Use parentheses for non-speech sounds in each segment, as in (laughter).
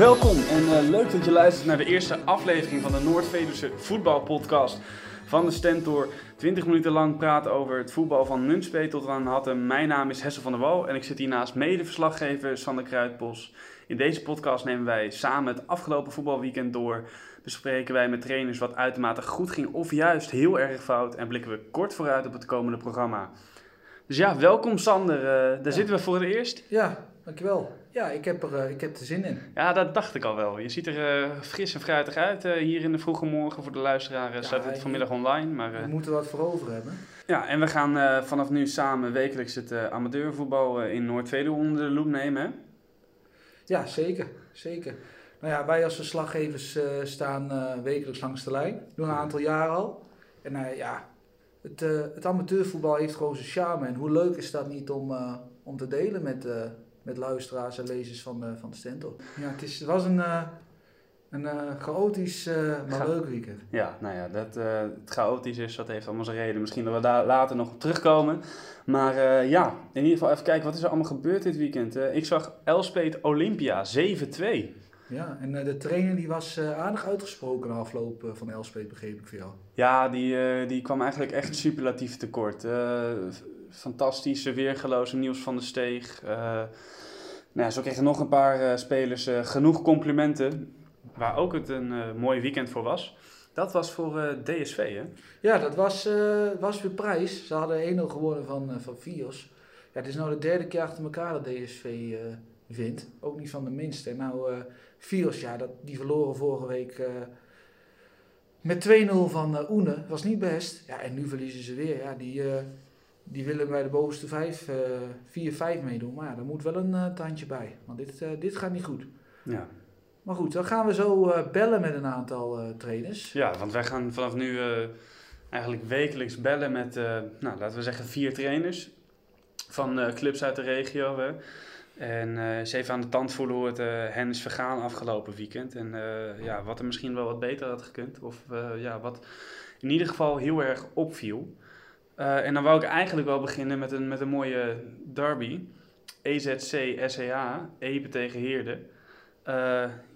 Welkom en uh, leuk dat je luistert naar de eerste aflevering van de Noord-Veluwse voetbalpodcast van de Stentor. 20 minuten lang praten over het voetbal van Nunspe tot aan Hattem. Mijn naam is Hessel van der Wal en ik zit hier naast mede-verslaggever Sander Kruidbos. In deze podcast nemen wij samen het afgelopen voetbalweekend door. Bespreken wij met trainers wat uitermate goed ging of juist heel erg fout en blikken we kort vooruit op het komende programma. Dus ja, welkom Sander. Uh, daar zitten we voor het eerst. Ja, dankjewel. Ja, ik heb er, uh, ik heb er zin in. Ja, dat dacht ik al wel. Je ziet er uh, fris en fruitig uit hier in de vroege morgen. Voor de luisteraar ja, staat het vanmiddag online. Maar, we moeten wat voor over hebben. Ja, en we gaan vanaf nu samen wekelijks het amateurvoetbal in Noord-Veluwe onder de loep nemen. Ja, zeker. zeker. Nou ja, wij als verslaggevers staan wekelijks langs de lijn. Doen een aantal jaar al. En ja, het, het amateurvoetbal heeft gewoon zijn charme. En hoe leuk is dat niet om, om te delen met, met luisteraars en lezers van, van de Stentor. Ja, het, is, het was een, een chaotisch, maar leuk weekend. Ja, nou ja, dat het chaotisch is, dat heeft allemaal zijn reden. Misschien dat we daar later nog op terugkomen. Maar ja, in ieder geval even kijken, wat is er allemaal gebeurd dit weekend? ik zag Elspet Olympia 7-2. Ja, en de trainer die was uh, aardig uitgesproken na afloop uh, van Elspet, begreep ik voor jou. Ja, die, die kwam eigenlijk echt superlatief tekort. Fantastische, weergeloze nieuws van de steeg. nou, zo kregen nog een paar spelers genoeg complimenten, waar ook het een mooi weekend voor was. Dat was voor DSV, hè? Ja, dat was, was weer prijs. Ze hadden 1-0 gewonnen van, van Fios. Ja, het is nou de derde keer achter elkaar dat DSV wint. Ook niet van de minste. Nou, Fios, ja, dat, die verloren vorige week uh, met 2-0 van uh, Oene. Was niet best. Ja, en nu verliezen ze weer. Ja, die, uh, die willen bij de bovenste 5, 4-5 meedoen. Maar ja, daar moet wel een tandje bij. Want dit, dit gaat niet goed. Ja. Maar goed, dan gaan we zo bellen met een aantal trainers. Ja, want wij gaan vanaf nu eigenlijk wekelijks bellen met, nou, laten we zeggen, vier trainers van clubs uit de regio. Hè. En uh, ze even aan de tand voelen hoe het uh, hen is vergaan afgelopen weekend. En uh, ja, wat er misschien wel wat beter had gekund. Of ja, wat in ieder geval heel erg opviel. En dan wou ik eigenlijk wel beginnen met een, met een mooie derby. EZC SEA, Epe tegen Heerde.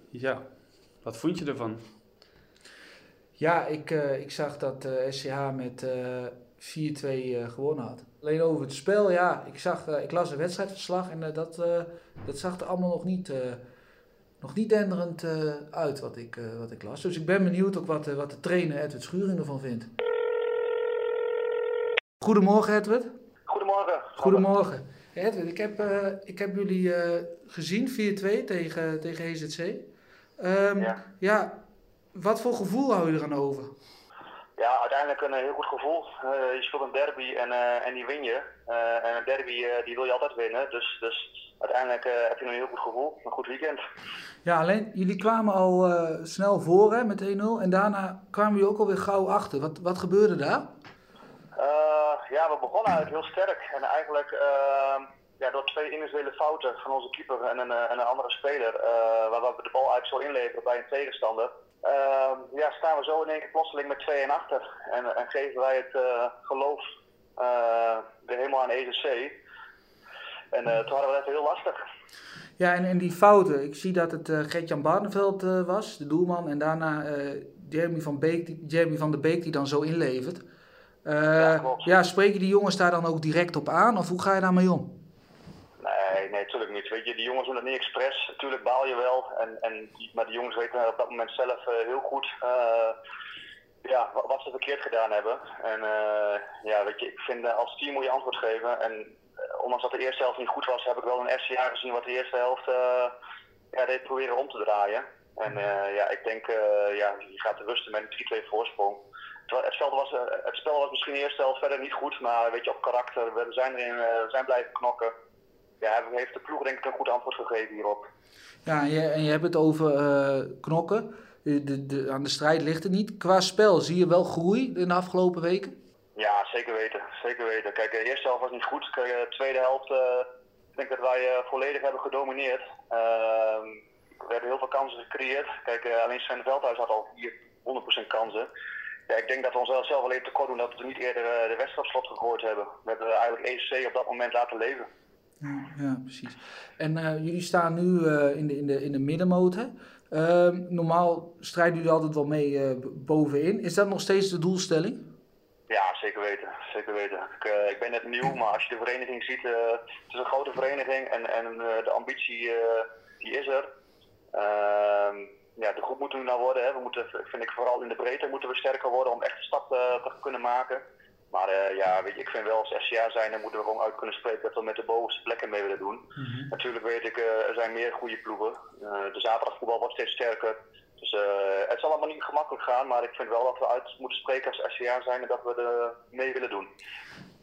ja, wat vond je ervan? Ja, ik, ik zag dat SCH met 4-2 gewonnen had. Alleen over het spel, ja, ik, zag, ik las een wedstrijdverslag en dat, dat zag er allemaal nog niet, nog niet denderend uit wat ik, wat ik las. Dus ik ben benieuwd ook wat, wat de trainer Edward Schuring ervan vindt. Goedemorgen Edward. Goedemorgen. Goedemorgen. Edward, ik heb, ik heb jullie gezien 4-2 tegen, tegen EZC. Um, ja. ja, wat voor gevoel hou je er aan over? Ja, uiteindelijk een heel goed gevoel. Uh, je speelt een derby en, en die win je. En een derby die wil je altijd winnen. Dus, dus uiteindelijk heb je een heel goed gevoel. Een goed weekend. Ja, alleen jullie kwamen al snel voor hè, met 1-0. En daarna kwamen jullie ook alweer gauw achter. Wat, wat gebeurde daar? Ja, we begonnen uit heel sterk. En eigenlijk ehm, ja, door twee individuele fouten van onze keeper en een, en een andere speler. waar we de bal eigenlijk zo inleveren bij een tegenstander. Ehm, ja, staan we zo in één keer plotseling met 2 en achter. En, en geven wij het uh, geloof uh, weer helemaal aan EDC. En uh, toen hadden we het heel lastig. Ja, en, en die fouten. Ik zie dat het Gert-Jan Barneveld was, de doelman. En daarna Jeremy, van Beek, die, Jeremy van der Beek die dan zo inlevert. Ja, ja, spreken die jongens daar dan ook direct op aan? Of hoe ga je daarmee om? Nee, nee, natuurlijk niet. Weet je, die jongens doen het niet expres. Natuurlijk baal je wel. En, en, maar die jongens weten op dat moment zelf uh, heel goed uh, ja, wat ze verkeerd gedaan hebben. En uh, ja, weet je, ik vind als team moet je antwoord geven. En ondanks dat de eerste helft niet goed was, heb ik wel een SCA gezien wat de eerste helft ja, deed proberen om te draaien. En ja, ik denk, ja, je gaat te rusten met een 3-2 voorsprong. Het spel, was, het spel was misschien de eerste helft verder niet goed, maar weet je, op karakter, we zijn erin, we zijn blijven knokken ja, heeft de ploeg denk ik een goed antwoord gegeven hierop. Ja, en je, en je hebt het over uh, knokken. De, de, aan de strijd ligt het niet. Qua spel zie je wel groei in de afgelopen weken? Ja, zeker weten. Zeker weten. Kijk, de eerste helft was niet goed. de tweede helft uh, ik denk dat wij uh, volledig hebben gedomineerd. Ehm, we hebben heel veel kansen gecreëerd. Kijk, alleen Sven Veldhuis had al hier 100% kansen. Ja, ik denk dat we onszelf zelf alleen tekort doen dat we niet eerder de wedstrijd op slot gegooid hebben. We hebben eigenlijk ESC op dat moment laten leven. Ja, ja precies. En uh, jullie staan nu uh, in, de, in, de, in de middenmotor. Uh, normaal strijden jullie altijd wel mee bovenin. Is dat nog steeds de doelstelling? Ja, zeker weten. Zeker weten. Ik, uh, ik ben net nieuw, maar als je de vereniging ziet, uh, het is een grote vereniging en, en uh, de ambitie die is er. Ja, de groep moet nu nou worden. Hè. We moeten, vind ik vooral in de breedte moeten we sterker worden om echt een stap te kunnen maken. Maar ja, weet je, ik vind wel als SCA zijn, dan moeten we gewoon uit kunnen spreken dat we met de bovenste plekken mee willen doen. Mm -hmm. Natuurlijk weet ik, er zijn meer goede ploegen. de zaterdagvoetbal wordt steeds sterker. Dus uh, het zal allemaal niet gemakkelijk gaan, maar ik vind wel dat we uit moeten spreken als SCA zijn en dat we er mee willen doen.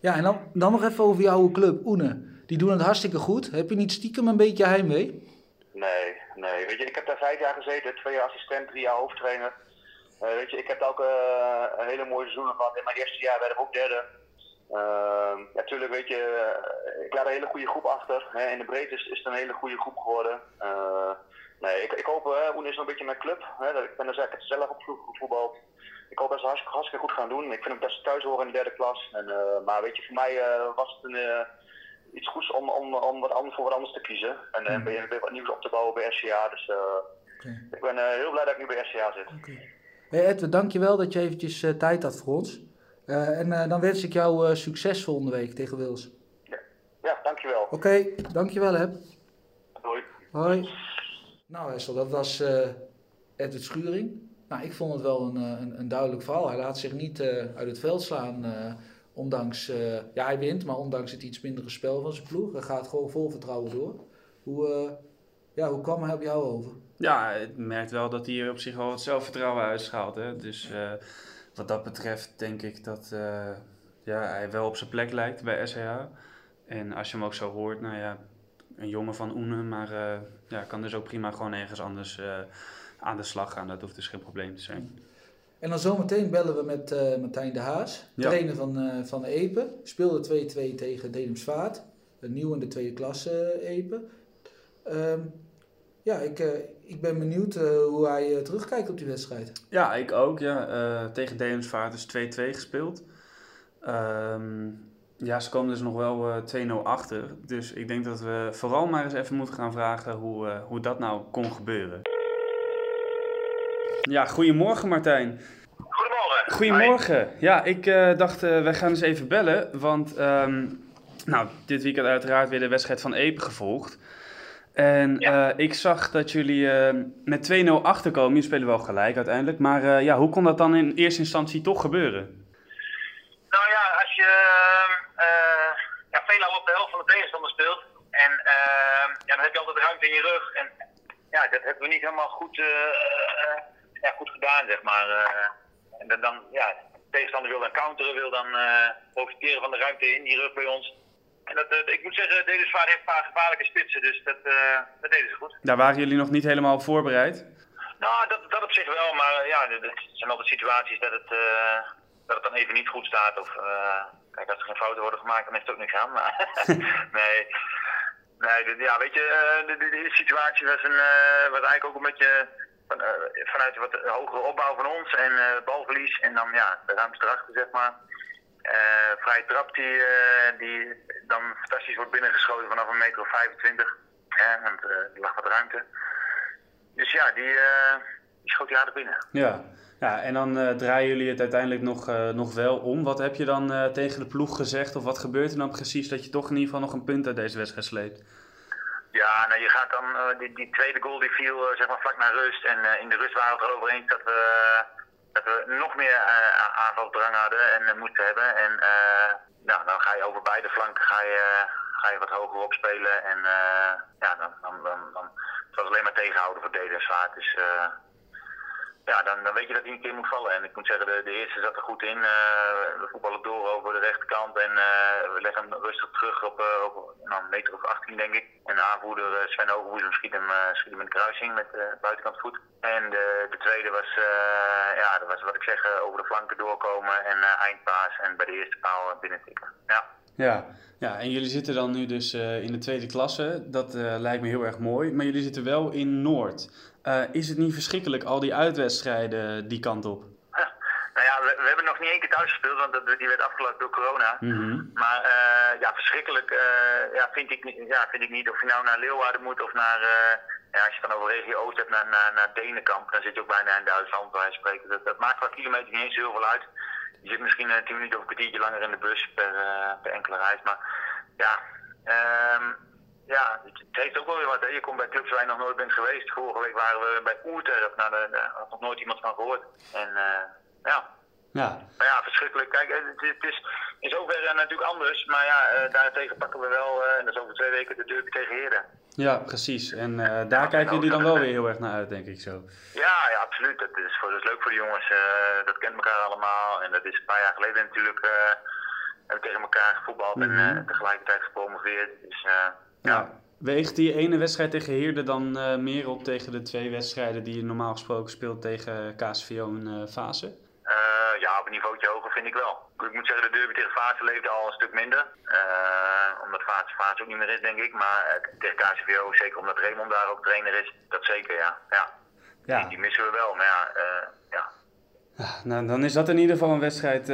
Ja, en dan, dan nog even over jouw club, Oene. Die doen het hartstikke goed. Heb je niet stiekem een beetje heimwee? Nee, nee. Weet je, ik heb daar vijf jaar gezeten, twee jaar assistent, drie jaar hoofdtrainer. Uh, weet je, ik heb ook uh, een hele mooie seizoen gehad. In mijn eerste jaar werden we ook derde. natuurlijk, weet je, ik laat een hele goede groep achter. Hè. In de breedte is, is het een hele goede groep geworden. Nee, ik, ik hoop, uh, Oen is nog een beetje mijn club. Hè, ik ben er zeker zelf op voetbal. Ik hoop dat ze hartstikke, goed gaan doen. Ik vind hem best thuis horen in de derde klas. En, maar weet je, voor mij was het een, iets goeds om, om, om wat anders, voor wat anders te kiezen. En mm. weer, weer wat nieuws op te bouwen bij SCA. Dus okay. ik ben heel blij dat ik nu bij SCA zit. Okay. Hey Edwin, dankjewel dat je eventjes tijd had voor ons. en dan wens ik jou succes volgende week tegen Wils. Ja, ja dankjewel. Oké, okay, dankjewel hè. Hoi. Hoi. Nou Hessel, dat was uh, Edward Schuring. Nou, ik vond het wel een, een, een duidelijk verhaal. Hij laat zich niet uh, uit het veld slaan, uh, ondanks... ja, hij wint, maar ondanks het iets mindere spel van zijn ploeg. Hij gaat gewoon vol vertrouwen door. Hoe, ja, hoe kwam hij op jou over? Ja, het merkt wel dat hij op zich wel het zelfvertrouwen uitschaalt. Hè? Dus wat dat betreft denk ik dat ja, hij wel op zijn plek lijkt bij SCH. En als je hem ook zo hoort, nou ja, een jongen van Oene, maar ja, kan dus ook prima gewoon ergens anders aan de slag gaan. Dat hoeft dus geen probleem te zijn. En dan zometeen bellen we met uh, Martijn de Haas, ja. trainer van, van Epe. Speelde 2-2 tegen Dedemsvaart, nieuw in de tweede klasse Epe. Um, ja, ik, ik ben benieuwd hoe hij terugkijkt op die wedstrijd. Ja, ik ook. Ja. tegen Dedemsvaart is 2-2 gespeeld. Um, ja, ze komen dus nog wel uh, eh, 2-0 achter. Dus ik denk dat we vooral maar eens even moeten gaan vragen hoe, uh, hoe dat nou kon gebeuren. Ja, goedemorgen Martijn. Goedemorgen. Goedemorgen. Ja, ik uh, dacht, wij gaan eens even bellen. Want um, nou, dit weekend uiteraard weer de wedstrijd van Epe gevolgd. En ja. ik zag dat jullie met 2-0 achterkomen. Jullie spelen wel gelijk uiteindelijk. Maar ja, hoe kon dat dan in eerste instantie toch gebeuren? Nou ja, als je veelal op de helft van de tegenstander speelt. En uh, ja, dan heb je altijd ruimte in je rug. En ja, dat hebben we niet helemaal goed, uh, ja, goed gedaan, zeg maar. en dan, dan, ja, de tegenstander wil dan counteren, wil dan profiteren van de ruimte in die rug bij ons. En dat, ik moet zeggen, deze zwaar heeft een paar gevaarlijke spitsen, dus dat, dat deden ze goed. Daar waren jullie nog niet helemaal voorbereid? Nou, dat, dat op zich wel, maar ja, er zijn altijd situaties dat het, dat het dan even niet goed staat. Of, Kijk, als er geen fouten worden gemaakt, dan is het ook niks aan. Maar (laughs) nee. Nee, ja, weet je, eh, de, de, de situatie was, een, uh, was eigenlijk ook een beetje uh, vanuit wat hogere opbouw van ons en uh, balverlies en dan ja, de ruimte erachter, zeg maar. Uh, vrije trap die, die dan fantastisch wordt binnengeschoten vanaf een meter of 25. Ja, want er lag wat ruimte. Dus ja, die, die schoot hij aardig binnen. Ja. Ja, en dan draaien jullie het uiteindelijk nog, nog wel om. Wat heb je dan tegen de ploeg gezegd? Of wat gebeurt er dan precies dat je toch in ieder geval nog een punt uit deze wedstrijd sleept? Ja, nou je gaat dan, die, die, tweede goal die viel zeg maar vlak na rust. En in de rust waren we het erover eens dat we, dat we nog meer aanvalsdrang hadden en moesten hebben. En nou, dan ga je over beide flanken ga je, ga je wat hoger opspelen. En ja, dan, dan, dan, dan, het was alleen maar tegenhouden voor DDS Zwaard. Dus ja, dan, dan weet je dat hij een keer moet vallen. En ik moet zeggen, de, de eerste zat er goed in. Uh, we voetballen door over de rechterkant en uh, we leggen hem rustig terug op, uh, op nou, een meter of 18 denk ik. En de aanvoerder Sven Hogewoezem schiet hem, schiet hem in de kruising met de buitenkant voet. En de, de tweede was, ja, dat was wat ik zeg, over de flanken doorkomen en eindpaas en bij de eerste paal binnentikken. Ja. Ja, ja, en jullie zitten dan nu dus in de tweede klasse. Dat lijkt me heel erg mooi. Maar jullie zitten wel in Noord. Uh, is het niet verschrikkelijk, al die uitwedstrijden die kant op? (laughs) Nou ja, we, we, hebben nog niet één keer thuis gespeeld, want dat, die werd afgelast door corona. Mhm. Maar uh, ja, verschrikkelijk uh, ja, vind, ik, ja, vind ik niet of je nou naar Leeuwarden moet of naar, uh, ja, als je het dan over regio Oost hebt, naar, naar, naar Denenkamp. Dan zit je ook bijna in Duitsland, bij spreken. Dat, dat maakt qua kilometer niet eens heel veel uit. Je zit misschien uh, 10 minuten of een kwartiertje langer in de bus per, per enkele reis. Maar ja, um, ja, het heeft ook wel weer wat. Je komt bij clubs waar je nog nooit bent geweest. Vorige week waren we bij Oerterp. Nou, daar had nog nooit iemand van gehoord. En uh, ja. Ja. Maar ja, verschrikkelijk. Kijk, het, het is in zoverre natuurlijk anders. Maar ja, uh, daartegen pakken we wel, uh, en dat is over twee weken, de derby tegen Heerden. Ja, precies. En uh, daar ja, kijken jullie dan wel weer heel erg naar uit, denk ik zo. Ja, ja absoluut. Dat is, voor, dat is leuk voor de jongens. dat kent elkaar allemaal. En dat is een paar jaar geleden natuurlijk hebben we tegen elkaar gevoetbald mm -hmm. en tegelijkertijd gepromoveerd. Dus ja. ja. Weegt die ene wedstrijd tegen Heerde dan uh, meer op tegen de twee wedstrijden die je normaal gesproken speelt tegen KSVO en uh, Fase? Uh, ja, op een niveautje hoger vind ik wel. Ik moet zeggen, de derby tegen Fase leefde al een stuk minder. omdat Fase, Fase ook niet meer is, denk ik. Maar tegen KSVO, zeker omdat Raymond daar ook trainer is, dat zeker, ja. ja. ja. Die, die missen we wel, maar ja, ja. Nou, dan is dat in ieder geval een wedstrijd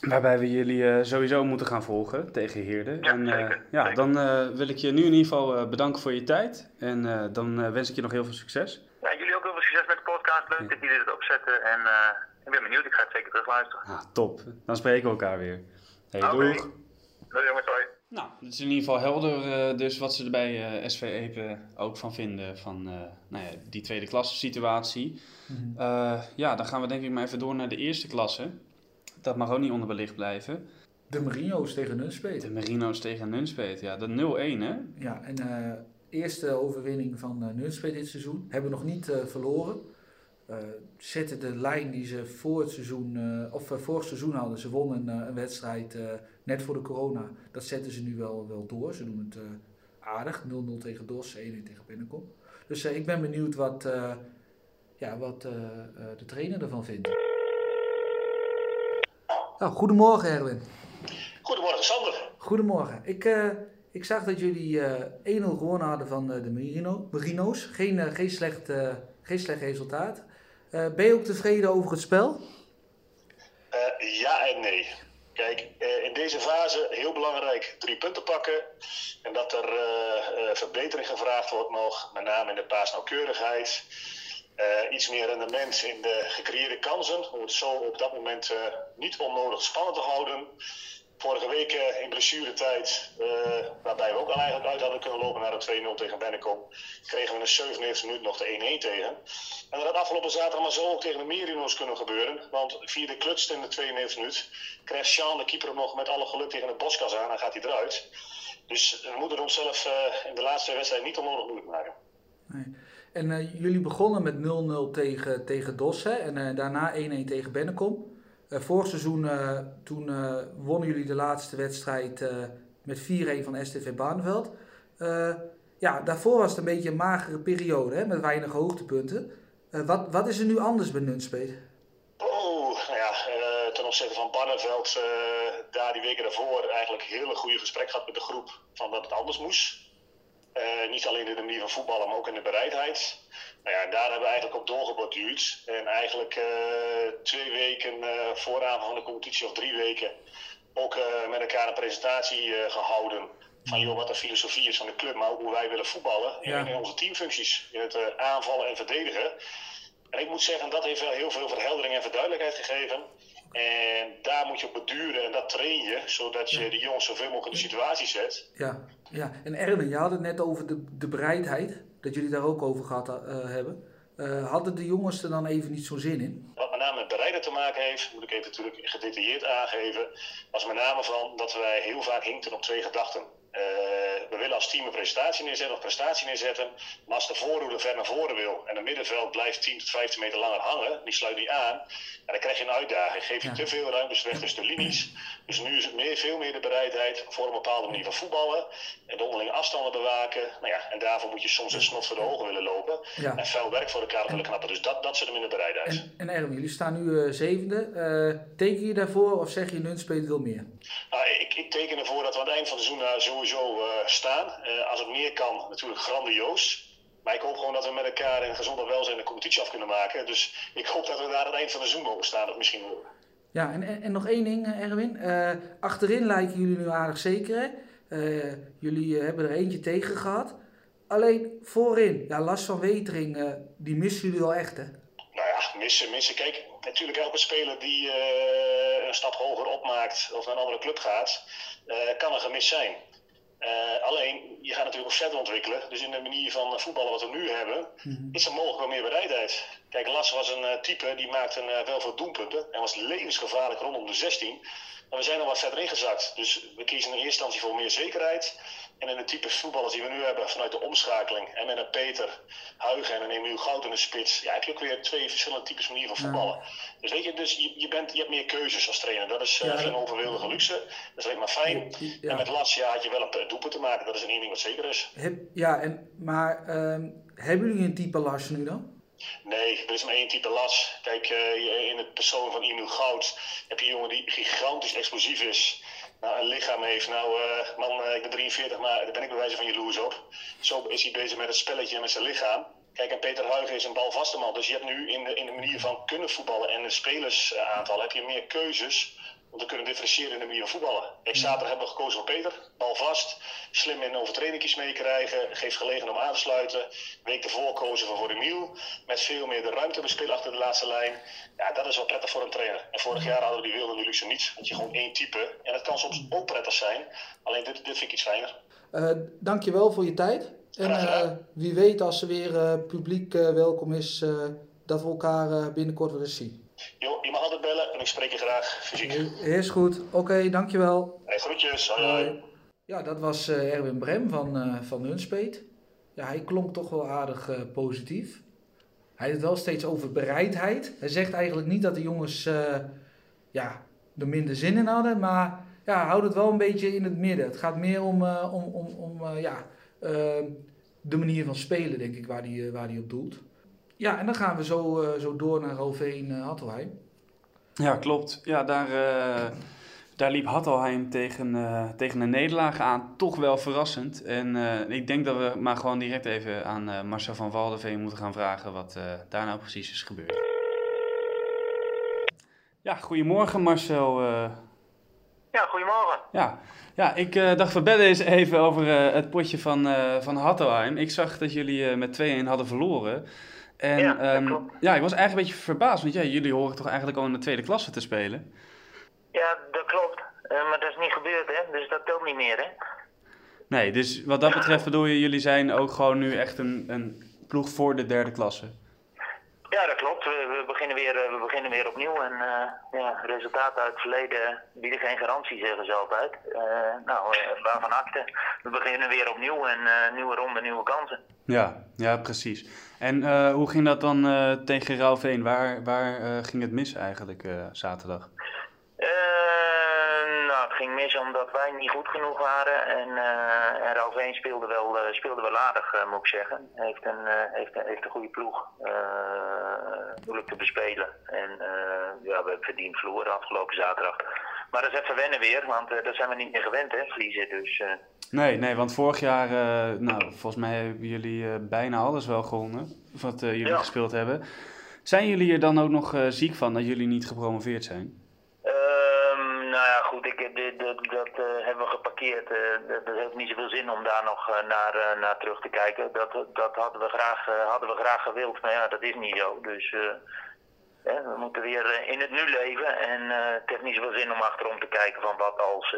Waarbij we jullie uh, sowieso moeten gaan volgen tegen Heerde. Ja, en, uh, zeker, ja zeker. dan uh, wil ik je nu in ieder geval bedanken voor je tijd. En dan wens ik je nog heel veel succes. Ja, jullie ook heel veel succes met de podcast. Leuk dat jullie dit opzetten. En ik ben benieuwd, ik ga het zeker terugluisteren. Ah, top, dan spreken we elkaar weer. Hey, okay. doeg! Doei jongens, hoi. Nou, het is in ieder geval helder dus wat ze er bij SV Epe ook van vinden van nou ja, die tweede klasse situatie. Mm -hmm. ja, dan gaan we denk ik maar even door naar de eerste klasse. Dat mag ook niet onderbelicht blijven. De Marino's tegen Nunspeet. De Marino's tegen Nunspeet, ja. De 0-1, hè? Ja, en uh, eerste overwinning van uh, Nunspeet dit seizoen. Hebben we nog niet uh, verloren. zetten de lijn die ze voor het seizoen, of voor het seizoen hadden. Ze wonnen een wedstrijd net voor de corona. Dat zetten ze nu wel, wel door. Ze doen het aardig. 0-0 tegen Dos, 1-1 tegen Binnenkom. Dus ik ben benieuwd wat, ja, wat de trainer ervan vindt. Nou, goedemorgen Erwin. Goedemorgen Sander. Goedemorgen. Ik, ik zag dat jullie uh, 1-0 gewonnen hadden van de Marino, Marino's. Geen, geen, slecht, geen slecht resultaat. Ben je ook tevreden over het spel? ja en nee. Kijk, in deze fase heel belangrijk drie punten pakken. En dat er verbetering gevraagd wordt nog, met name in de paasnauwkeurigheid. Uh, iets meer rendement in de gecreëerde kansen. Om het zo op dat moment niet onnodig spannend te houden. Vorige week uh, in blessuretijd, waarbij we ook al eigenlijk uit hadden kunnen lopen naar de 2-0 tegen Bennekom, kregen we in de 97 minuut nog de 1-1 tegen. En dat had afgelopen zaterdag maar zo ook tegen de Merino's kunnen gebeuren. Want via de klutst in de 92 minuut krijgt Sean de keeper hem nog met alle geluk tegen de boskas aan en gaat hij eruit. Dus we moeten onszelf in de laatste wedstrijd niet onnodig moeilijk maken. Nee. En uh, jullie begonnen met 0-0 tegen, tegen Dos hè? en uh, daarna 1-1 tegen Bennekom. Uh, vorig seizoen toen wonnen jullie de laatste wedstrijd met 4-1 van STV Barneveld. ja, daarvoor was het een beetje een magere periode hè? met weinig hoogtepunten. wat, wat is er nu anders bij Nunspeet? Oh, ten opzichte van Barneveld, daar die weken daarvoor eigenlijk een hele goede gesprek gehad met de groep van dat het anders moest. Uh, niet alleen in de manier van voetballen, maar ook in de bereidheid. Nou ja, daar hebben we eigenlijk op doorgeborduurd. En eigenlijk uh, twee weken uh, van de competitie, of drie weken, ook met elkaar een presentatie gehouden. Van joh, wat de filosofie is van de club, maar ook hoe wij willen voetballen in, in onze teamfuncties. In het aanvallen en verdedigen. En ik moet zeggen, dat heeft wel heel veel verheldering en verduidelijkheid gegeven. En daar moet je op beduren en dat train je, zodat je de jongens zoveel mogelijk in de situatie zet. Ja, ja. en Erwin, je had het net over de, de bereidheid, dat jullie daar ook over gehad uh, hebben. Uh, hadden de jongens er dan even niet zo zin in? Wat met name met bereiden te maken heeft, moet ik even natuurlijk gedetailleerd aangeven, was met name van dat wij heel vaak hinkten op twee gedachten. Uh, we willen als team een presentatie neerzetten of prestatie neerzetten. Maar als de voorhoede ver naar voren wil en het middenveld blijft 10 tot 15 meter langer hangen, die sluit niet aan. En dan krijg je een uitdaging. Geef je ja. te veel ruimtes weg tussen de linies. Dus nu is het meer, veel meer de bereidheid voor een bepaalde manier van voetballen. En de onderlinge afstanden bewaken. Nou ja, en daarvoor moet je soms een snot voor de ogen willen lopen. Ja. En vuil werk voor elkaar willen knappen. Dus dat, dat zit hem in de bereidheid. En, en Erwin, jullie staan nu uh, zevende. Uh, teken je daarvoor of zeg je Nunspeet wil meer? Nou, ik, ik teken ervoor dat we aan het eind van het seizoen uh, sowieso staan. als het meer kan, natuurlijk grandioos. Maar ik hoop gewoon dat we met elkaar in gezonde welzijn de competitie af kunnen maken. Dus ik hoop dat we daar aan het eind van de seizoen mogen staan, of misschien wel. Ja, en, en, en nog één ding, eh, Erwin. Uh, achterin lijken jullie nu aardig zeker. Hè? Uh, jullie hebben er eentje tegen gehad. Alleen voorin, ja, last van Wetering, die missen jullie wel echt, hè? Nou ja, missen, missen. Kijk, natuurlijk elke speler die een stap hoger opmaakt of naar een andere club gaat, kan een gemis zijn. Uh, alleen, je gaat natuurlijk ook verder ontwikkelen. Dus in de manier van voetballen wat we nu hebben, mm-hmm. is er mogelijk wel meer bereidheid. Kijk, Las was een uh, type die maakte uh, wel veel doelpunten en was levensgevaarlijk rondom de 16. Maar we zijn al wat verder ingezakt. Dus we kiezen in eerste instantie voor meer zekerheid. En in de type voetballers die we nu hebben vanuit de omschakeling. En met een Peter Huigen en een Emiel Goud in de spits. Ja, heb je ook weer twee verschillende types manieren van voetballen. Dus weet je, dus je, je, bent, je hebt meer keuzes als trainer. Dat is uh, ja, geen overwildige luxe. Dat is alleen maar fijn. Ja. En met ja, had je wel een doelpunt te maken. Dat is een één ding wat zeker is. Heb, ja, en, maar uh, hebben jullie een type Lars nu dan? Nee, er is maar één type las. Kijk, uh, in het persoon van Emil Goud heb je een jongen die gigantisch explosief is nou, een lichaam heeft. Nou, uh, man, uh, ik ben 43, maar daar ben ik bij wijze van jaloers op. Zo is hij bezig met het spelletje en met zijn lichaam. Kijk, en Peter Huigen is een balvaste man. Dus je hebt nu in de, in de manier van kunnen voetballen en het spelersaantal heb je meer keuzes om te kunnen differentiëren in de manier van voetballen. Kijk, zaterdag hebben we gekozen voor Peter. Bal vast, slim in overtredingjes meekrijgen, geeft gelegenheid om aan te sluiten. Week ervoor kozen we voor Emiel, met veel meer de ruimte bespelen achter de laatste lijn. Ja, dat is wel prettig voor een trainer. En vorig jaar hadden we die wilde nu luxe niet, want je gewoon één type. En dat kan soms ook prettig zijn, alleen dit, dit vind ik iets fijner. Uh, dankjewel voor je tijd. En uh, wie weet als er weer uh, publiek welkom is, dat we elkaar binnenkort weer eens zien. Jo, je mag altijd bellen en ik spreek je graag fysiek. Is goed. Oké, okay, dankjewel. Hey, groetjes. Hoi, hoi. Ja, dat was uh, Erwin Brem van, uh, van Hunspeet. Ja, hij klonk toch wel aardig uh, positief. Hij heeft wel steeds over bereidheid. Hij zegt eigenlijk niet dat de jongens ja, er minder zin in hadden, maar ja, houdt het wel een beetje in het midden. Het gaat meer om, om, om, om ja, de manier van spelen, denk ik, waar hij waar die op doelt. Ja, en dan gaan we zo, uh, zo door naar Roveen uh, Hattelheim. Ja, klopt. Ja, daar, uh, daar liep Hattelheim tegen, tegen een nederlaag aan. Toch wel verrassend. En ik denk dat we maar gewoon direct even aan Marcel van Waldeveen moeten gaan vragen wat daar nou precies is gebeurd. Ja, goedemorgen Marcel. Ja, goedemorgen. Ja, ja ik dacht we bellen eens even over het potje van, van Hattelheim. Ik zag dat jullie met 2-1 hadden verloren. En ja, um, ja, ik was eigenlijk een beetje verbaasd, want ja, jullie horen toch eigenlijk al in de tweede klasse te spelen? Ja, dat klopt. Uh, maar dat is niet gebeurd, hè? Dus dat telt niet meer, hè? Nee, dus wat dat betreft bedoel je, jullie zijn ook gewoon nu echt een, een ploeg voor de derde klasse? Ja, dat klopt. We, we, beginnen, weer, we beginnen weer opnieuw. En uh, ja, resultaten uit het verleden bieden geen garantie, zeggen ze altijd. Uh, nou, uh, waarvan akte. We beginnen weer opnieuw en nieuwe ronde, nieuwe kansen. Ja, ja precies. En hoe ging dat dan tegen Rauwveen? Waar, waar ging het mis eigenlijk zaterdag? Ging mis omdat wij niet goed genoeg waren. En, uh, en Ralveen speelde wel, uh, speelde wel aardig, uh, moet ik zeggen. Heeft een, heeft, heeft een goede ploeg. moeilijk te bespelen. En ja, we hebben verdiend verloren afgelopen zaterdag. Maar dat is even wennen weer, want dat zijn we niet meer gewend, hè, verliezen. Dus, Nee, nee, want vorig jaar, nou, volgens mij hebben jullie bijna alles wel gewonnen. Wat jullie ja. gespeeld hebben. Zijn jullie er dan ook nog ziek van dat jullie niet gepromoveerd zijn? Goed, ik, dit, dat, dat uh, hebben we geparkeerd. Uh, dat, heeft niet zoveel zin om daar nog uh, naar, naar terug te kijken. Dat, dat hadden, we graag, hadden we graag gewild, maar ja, dat is niet zo. Dus we moeten weer in het nu leven. En het heeft niet zoveel zin om achterom te kijken van wat als...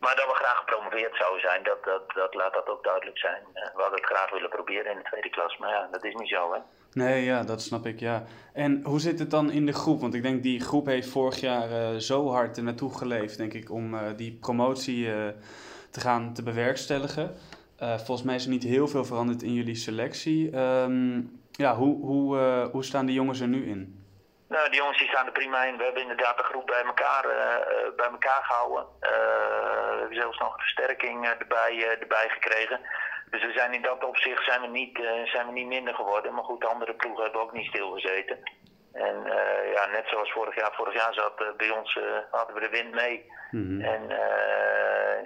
maar dat we graag gepromoveerd zouden zijn, dat, dat, dat laat dat ook duidelijk zijn. we hadden het graag willen proberen in de tweede klas, maar ja, dat is niet zo, hè. Nee, ja, dat snap ik, ja. En hoe zit het dan in de groep? Want ik denk die groep heeft vorig jaar uh, zo hard er naartoe geleefd, denk ik, om uh, die promotie uh, te gaan te bewerkstelligen. volgens mij is er niet heel veel veranderd in jullie selectie. Um, ja, hoe, hoe, hoe staan die jongens er nu in? Nou, die jongens die staan er prima in. We hebben inderdaad de groep bij elkaar, bij elkaar gehouden. we hebben zelfs nog een versterking erbij, erbij gekregen. Dus we zijn in dat opzicht zijn we, niet, uh, zijn we niet minder geworden. Maar goed, de andere ploegen hebben ook niet stilgezeten. En uh, ja, net zoals vorig jaar. Vorig jaar zat uh, bij ons, hadden we de wind mee. Mm -hmm. En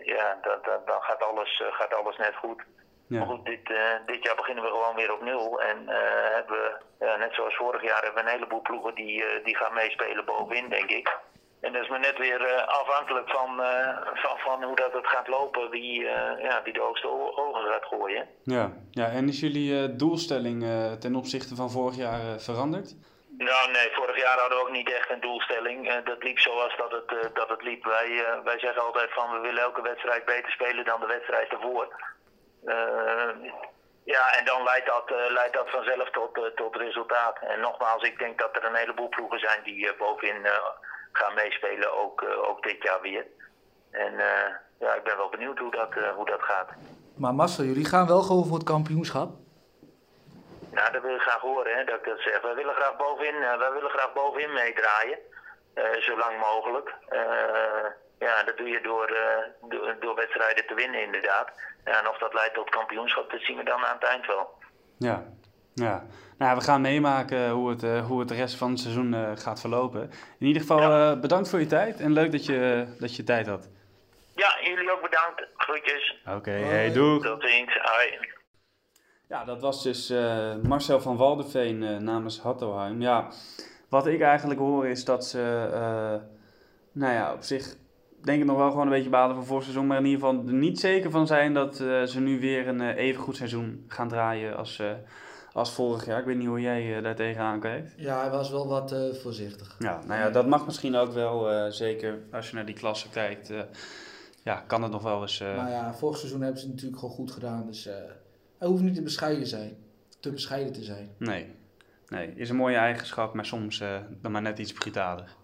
ja, dan gaat alles, gaat alles net goed. Ja. Maar goed, dit, eh, dit jaar beginnen we gewoon weer op nul. En eh, hebben we, net zoals vorig jaar, hebben we een heleboel ploegen die, eh, die gaan meespelen bovenin, denk ik. En dat is maar net weer eh, afhankelijk van, eh, van, van hoe dat het gaat lopen, wie, eh, ja, wie de hoogste ogen gaat gooien. Ja, ja en is jullie doelstelling ten opzichte van vorig jaar veranderd? Nou nee, vorig jaar hadden we ook niet echt een doelstelling. Dat liep zoals dat het, dat het liep. Wij, wij zeggen altijd van we willen elke wedstrijd beter spelen dan de wedstrijd ervoor. Ja, en dan leidt dat, leidt dat vanzelf tot, tot resultaat. En nogmaals, ik denk dat er een heleboel ploegen zijn die bovenin gaan meespelen, ook, eh, ook dit jaar weer. En eh, ja, ik ben wel benieuwd hoe dat, eh, hoe dat gaat. Maar Marcel, jullie gaan wel gewoon voor het kampioenschap? Nou, dat wil ik graag horen, hè, dat ik dat zeg. Wij willen graag bovenin, wij willen graag bovenin meedraaien. eh, zo lang mogelijk. Eh, ja, dat doe je door, eh, door, door wedstrijden te winnen, inderdaad. Ja, en of dat leidt tot kampioenschap, dat zien we dan aan het eind wel. Ja, ja. Nou, ja, we gaan meemaken hoe het, eh, hoe het de rest van het seizoen eh, gaat verlopen. In ieder geval eh, bedankt voor je tijd en leuk dat je, dat je tijd had. Ja, jullie ook bedankt. Groetjes. Oké, hey, doeg! Tot ziens. Hoi. Ja, dat was dus eh, Marcel van Waldeveen eh, namens Hattoheim. Ja, wat ik eigenlijk hoor is dat ze, eh, nou ja, op zich denk ik nog wel gewoon een beetje balen van vorig seizoen. Maar in ieder geval er niet zeker van zijn dat eh, ze nu weer een eh, even goed seizoen gaan draaien als, eh, als vorig jaar. Ik weet niet hoe jij eh, daar tegenaan kijkt. Ja, hij was wel wat eh, voorzichtig. Ja, nou ja, dat mag misschien ook wel, eh, zeker als je naar die klasse kijkt. ja, kan het nog wel eens... Maar ja, vorig seizoen hebben ze het natuurlijk gewoon goed gedaan. Dus hij hoeft niet te bescheiden, zijn, te bescheiden te zijn. Nee, nee, is een mooie eigenschap, maar soms dan maar net iets brutaler.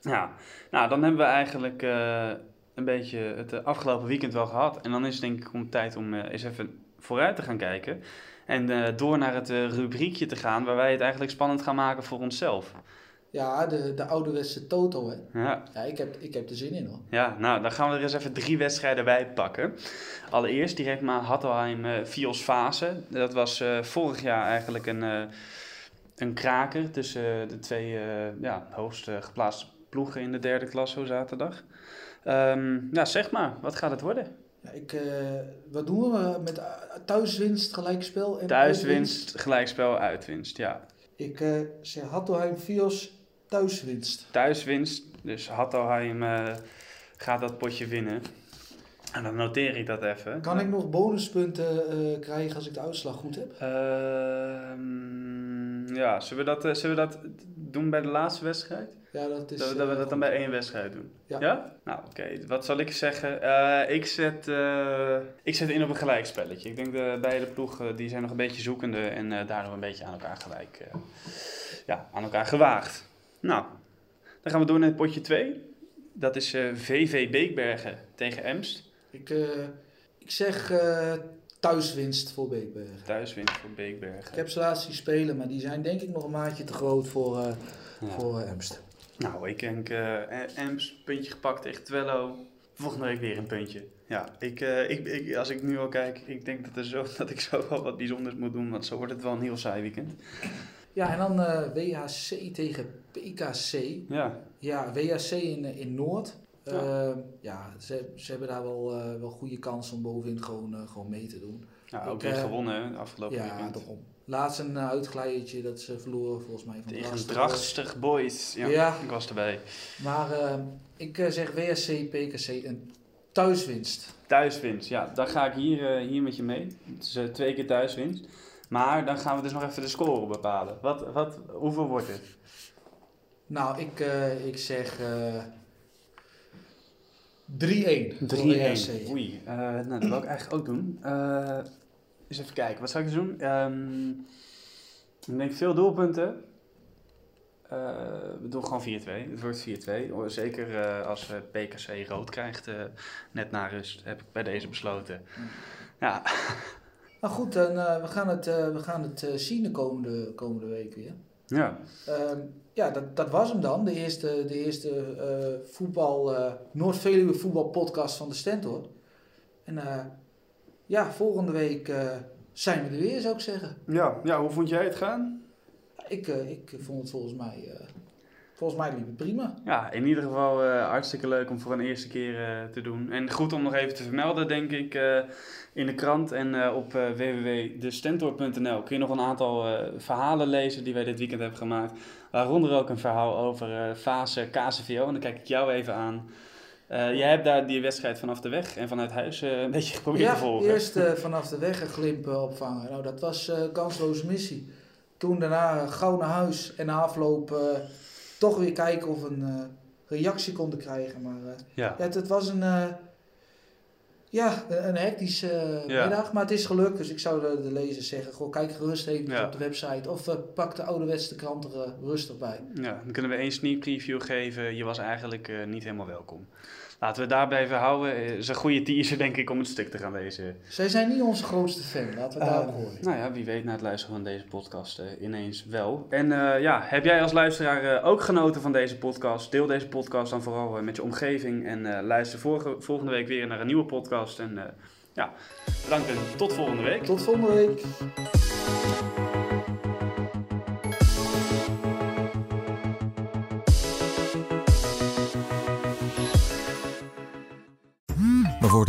Ja, nou dan hebben we eigenlijk een beetje het afgelopen weekend wel gehad. En dan is het denk ik om tijd om eh, eens even vooruit te gaan kijken. En eh, door naar het eh, rubriekje te gaan waar wij het eigenlijk spannend gaan maken voor onszelf. Ja, de, de ouderwetse Toto, hè. Ja, Ja, ik heb, ik heb er zin in, hoor. ja, nou dan gaan we er eens even drie wedstrijden bij pakken. Allereerst direct maar Hattelheim eh Vios Fase. Dat was vorig jaar eigenlijk een, een kraker tussen de twee ja, hoogst geplaatste ploegen in de derde klasse zaterdag. Ehm ja, zeg maar, wat gaat het worden? Ja, ik, eh, wat doen we met eh, thuiswinst, gelijkspel en uitwinst? Thuiswinst, gelijkspel, uitwinst. Ja, Ik eh zeg Hattelheim Vios thuiswinst. thuiswinst. Dus Hattelheim eh, gaat dat potje winnen. En dan noteer ik dat even. Kan ik nog bonuspunten krijgen als ik de uitslag goed heb? Ehm, ja, zullen we, dat, eh, zullen we dat doen bij de laatste wedstrijd? Ja, dat is... dat, we- dat we eh, dat dan bij één wedstrijd doen? Ja. Nou, oké. Wat zal ik zeggen? Eh, ik, zet, ik zet in op een gelijkspelletje. Ik denk de beide ploegen die zijn nog een beetje zoekende en daardoor een beetje aan elkaar gelijk. ja, aan elkaar gewaagd. Nou, dan gaan we door naar potje 2. Dat is VV Beekbergen tegen Emst. Ik, ik zeg thuiswinst voor Beekbergen. Thuiswinst voor Beekbergen. Ik heb ze laatst zien spelen, maar die zijn denk ik nog een maatje te groot voor, Ja. voor eh, Emst. Nou, ik denk Ems, puntje gepakt tegen Twello. Volgende week weer een puntje. Ja, ik, ik, ik, als ik nu al kijk, ik denk dat, er zo, (laughs) dat ik zo wel wat bijzonders moet doen. Want zo wordt het wel een heel saai weekend. Ja, en dan WHC tegen PKC. Ja, Ja, WHC in, in Noord. Ja. Ja, ja ze, ze hebben daar wel, eh, wel goede kans om bovenin gewoon, eh, gewoon mee te doen. ja ook weer eh, gewonnen hè, afgelopen ja, weekend. daarom. Laatst een uitglijertje dat ze verloren volgens mij van Tegen Boys. Ja, Ja. ik was erbij. Maar eh, ik zeg WHC, PKC een thuiswinst. Thuiswinst, ja, dan ga ik hier, hier met je mee. Het is twee keer thuiswinst. Maar dan gaan we dus nog even de score bepalen. Wat, wat, hoeveel wordt het? Nou, ik, ik zeg 3-1. voor 3-1. WHC. Oei, eh, nou, dat wil ik eigenlijk ook doen. Eh eens even kijken, wat zou ik dus doen? Ehm, ik denk veel doelpunten. Eh, we doen gewoon 4-2. Het wordt 4-2. Hoor, Zeker als PKC rood krijgt, net na rust, heb ik bij deze besloten. Ja, Nou goed, dan, we gaan het, we gaan het zien de komende, komende week weer. Ja. Ehm, ja, dat, dat was hem dan. De eerste, de eerste eh, voetbal, eh, Noord-Veluwe voetbalpodcast van de Stentor. En eh, ja, volgende week zijn we er weer, zou ik zeggen. Ja, ja, hoe vond jij het gaan? Ik, ik vond het volgens mij volgens mij liep het prima. Ja, in ieder geval uh, hartstikke leuk om voor een eerste keer uh, te doen. En goed om nog even te vermelden, denk ik, uh, in de krant en op www.destentor.nl kun je nog een aantal verhalen lezen die wij dit weekend hebben gemaakt. Waaronder ook een verhaal over fase KCVO. En dan kijk ik jou even aan. jij hebt daar die wedstrijd vanaf de weg en vanuit huis een beetje geprobeerd ja, te volgen. Ja, eerst (laughs) vanaf de weg een glimp opvangen. Nou, dat was kansloze missie. Toen daarna gauw naar huis en na afloop toch weer kijken of een uh, reactie konden krijgen. Maar uh, ja. het, het, was een, uh, ja, een hectische middag, maar het is gelukt. Dus ik zou de, de lezers zeggen, goh, kijk gerust even op de website of pak de ouderwetse krant er rustig bij. Ja, dan kunnen we één sneak preview geven. Je was eigenlijk niet helemaal welkom. Laten we daarbij even houden. Het is een goede teaser, denk ik, om het stuk te gaan lezen. Zij zijn niet onze grootste fan, laten we uh, daarop horen. Nou ja, wie weet na het luisteren van deze podcast uh, ineens wel. En uh, ja, heb jij als luisteraar ook genoten van deze podcast? Deel deze podcast dan vooral met je omgeving. En luister vorige, volgende week weer naar een nieuwe podcast. En ja, bedankt en tot volgende week. Tot volgende week.